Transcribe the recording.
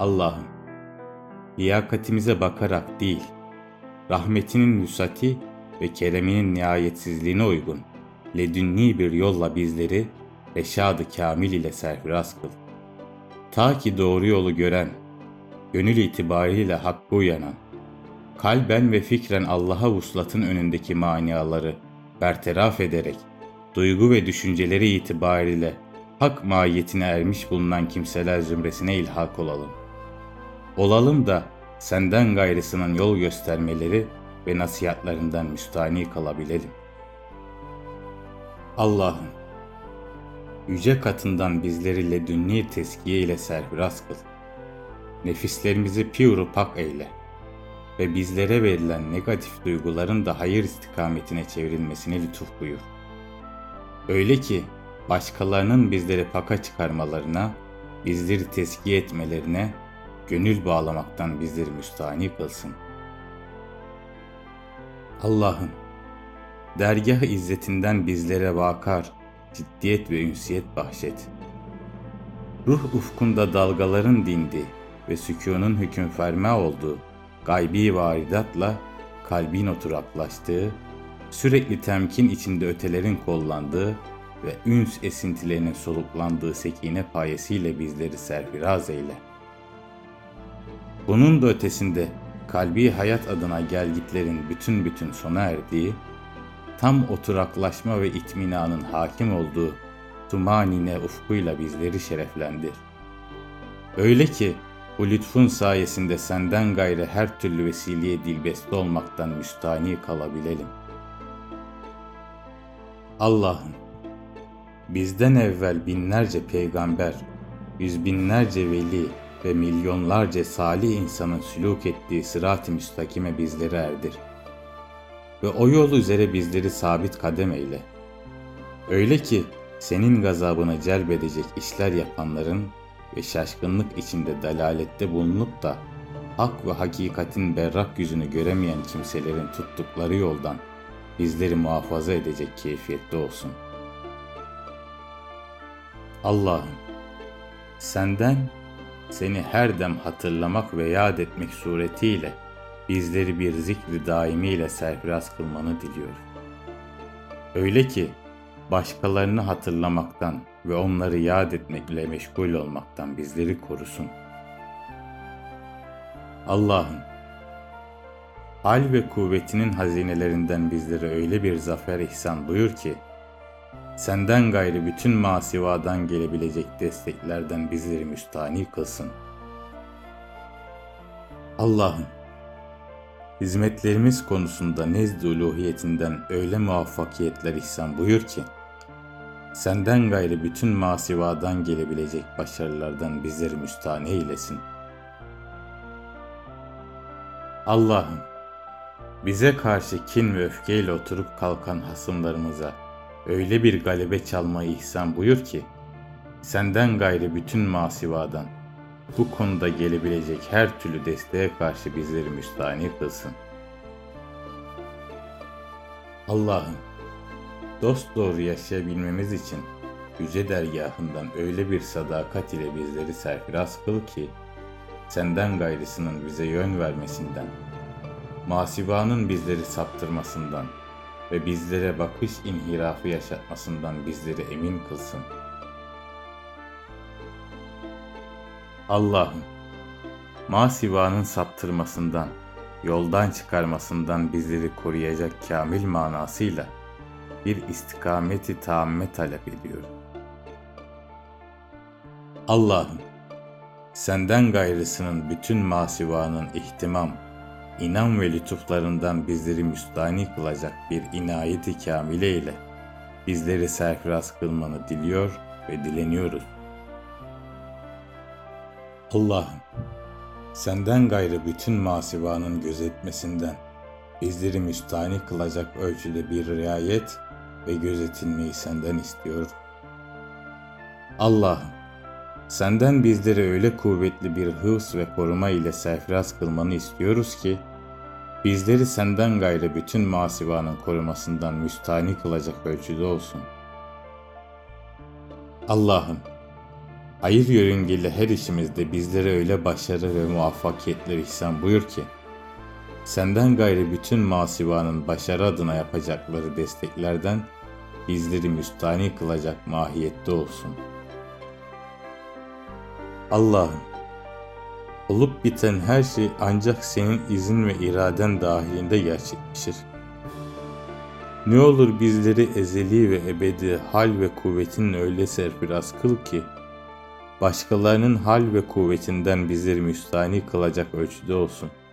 Allah'ım, liyakatimize bakarak değil, rahmetinin nüsati ve kereminin nihayetsizliğine uygun, ledünni bir yolla bizleri reşadı kamil ile serfiraz kıl. Ta ki doğru yolu gören, gönül itibariyle hakkı uyanan, kalben ve fikren Allah'a vuslatın önündeki maniaları bertaraf ederek, duygu ve düşünceleri itibariyle hak mahiyetine ermiş bulunan kimseler zümresine ilhak olalım. Olalım da senden gayrısının yol göstermeleri ve nasihatlarından müstani kalabilelim. Allah'ım, yüce katından bizleri ledünni teskiye ile serfiraz kıl. Nefislerimizi piyuru pak eyle ve bizlere verilen negatif duyguların da hayır istikametine çevrilmesini lütuf buyur. Öyle ki başkalarının bizleri paka çıkarmalarına, bizleri teskiye etmelerine, gönül bağlamaktan bizleri müstahni kılsın. Allah'ım, dergah izzetinden bizlere vakar, ciddiyet ve ünsiyet bahşet. Ruh ufkunda dalgaların dindi ve sükunun hüküm ferma olduğu, gaybi varidatla kalbin oturaklaştığı, sürekli temkin içinde ötelerin kollandığı ve üns esintilerinin soluklandığı sekine payesiyle bizleri serfiraz eyle. Bunun da ötesinde kalbi hayat adına gelgitlerin bütün bütün sona erdiği, tam oturaklaşma ve itminanın hakim olduğu tumanine ufkuyla bizleri şereflendir. Öyle ki bu lütfun sayesinde senden gayrı her türlü vesileye dilbeste olmaktan müstani kalabilelim. Allah'ım, bizden evvel binlerce peygamber, yüz binlerce veli ve milyonlarca salih insanın sülûk ettiği sırat-ı müstakime bizleri erdir. Ve o yol üzere bizleri sabit kadem eyle. Öyle ki senin gazabını celbedecek işler yapanların ve şaşkınlık içinde dalalette bulunup da hak ve hakikatin berrak yüzünü göremeyen kimselerin tuttukları yoldan bizleri muhafaza edecek keyfiyette olsun. Allah'ım, senden seni her dem hatırlamak ve yad etmek suretiyle bizleri bir zikri daimiyle serfiraz kılmanı diliyorum. Öyle ki başkalarını hatırlamaktan ve onları yad etmekle meşgul olmaktan bizleri korusun. Allah'ım, hal ve kuvvetinin hazinelerinden bizlere öyle bir zafer ihsan buyur ki, senden gayrı bütün masivadan gelebilecek desteklerden bizleri müstani kılsın. Allah'ım, hizmetlerimiz konusunda nezd-i uluhiyetinden öyle muvaffakiyetler ihsan buyur ki, senden gayrı bütün masivadan gelebilecek başarılardan bizleri müstahane eylesin. Allah'ım, bize karşı kin ve öfkeyle oturup kalkan hasımlarımıza öyle bir galebe çalmayı ihsan buyur ki, senden gayrı bütün masivadan, bu konuda gelebilecek her türlü desteğe karşı bizleri müstahni kılsın. Allah'ım, dost doğru yaşayabilmemiz için yüce dergahından öyle bir sadakat ile bizleri serfiraz kıl ki, senden gayrısının bize yön vermesinden, masivanın bizleri saptırmasından ve bizlere bakış inhirafı yaşatmasından bizleri emin kılsın. Allah'ım, masivanın saptırmasından, yoldan çıkarmasından bizleri koruyacak kamil manasıyla bir istikameti tamme talep ediyorum. Allah'ım, senden gayrısının bütün masivanın ihtimam, inan ve lütuflarından bizleri müstani kılacak bir inayeti kamile ile bizleri serfiraz kılmanı diliyor ve dileniyoruz. Allah'ım, senden gayrı bütün masivanın gözetmesinden bizleri müstani kılacak ölçüde bir riayet ve gözetilmeyi senden istiyor. Allah'ım, senden bizleri öyle kuvvetli bir hıfz ve koruma ile serfiraz kılmanı istiyoruz ki, bizleri senden gayrı bütün masivanın korumasından müstani kılacak ölçüde olsun. Allah'ım, Hayır yörüngeli her işimizde bizlere öyle başarı ve muvaffakiyetler ihsan buyur ki, senden gayrı bütün masivanın başarı adına yapacakları desteklerden bizleri müstani kılacak mahiyette olsun. Allah'ım, olup biten her şey ancak senin izin ve iraden dahilinde gerçekleşir. Ne olur bizleri ezeli ve ebedi hal ve kuvvetin öyle serfiraz kıl ki, başkalarının hal ve kuvvetinden bizleri müstani kılacak ölçüde olsun.''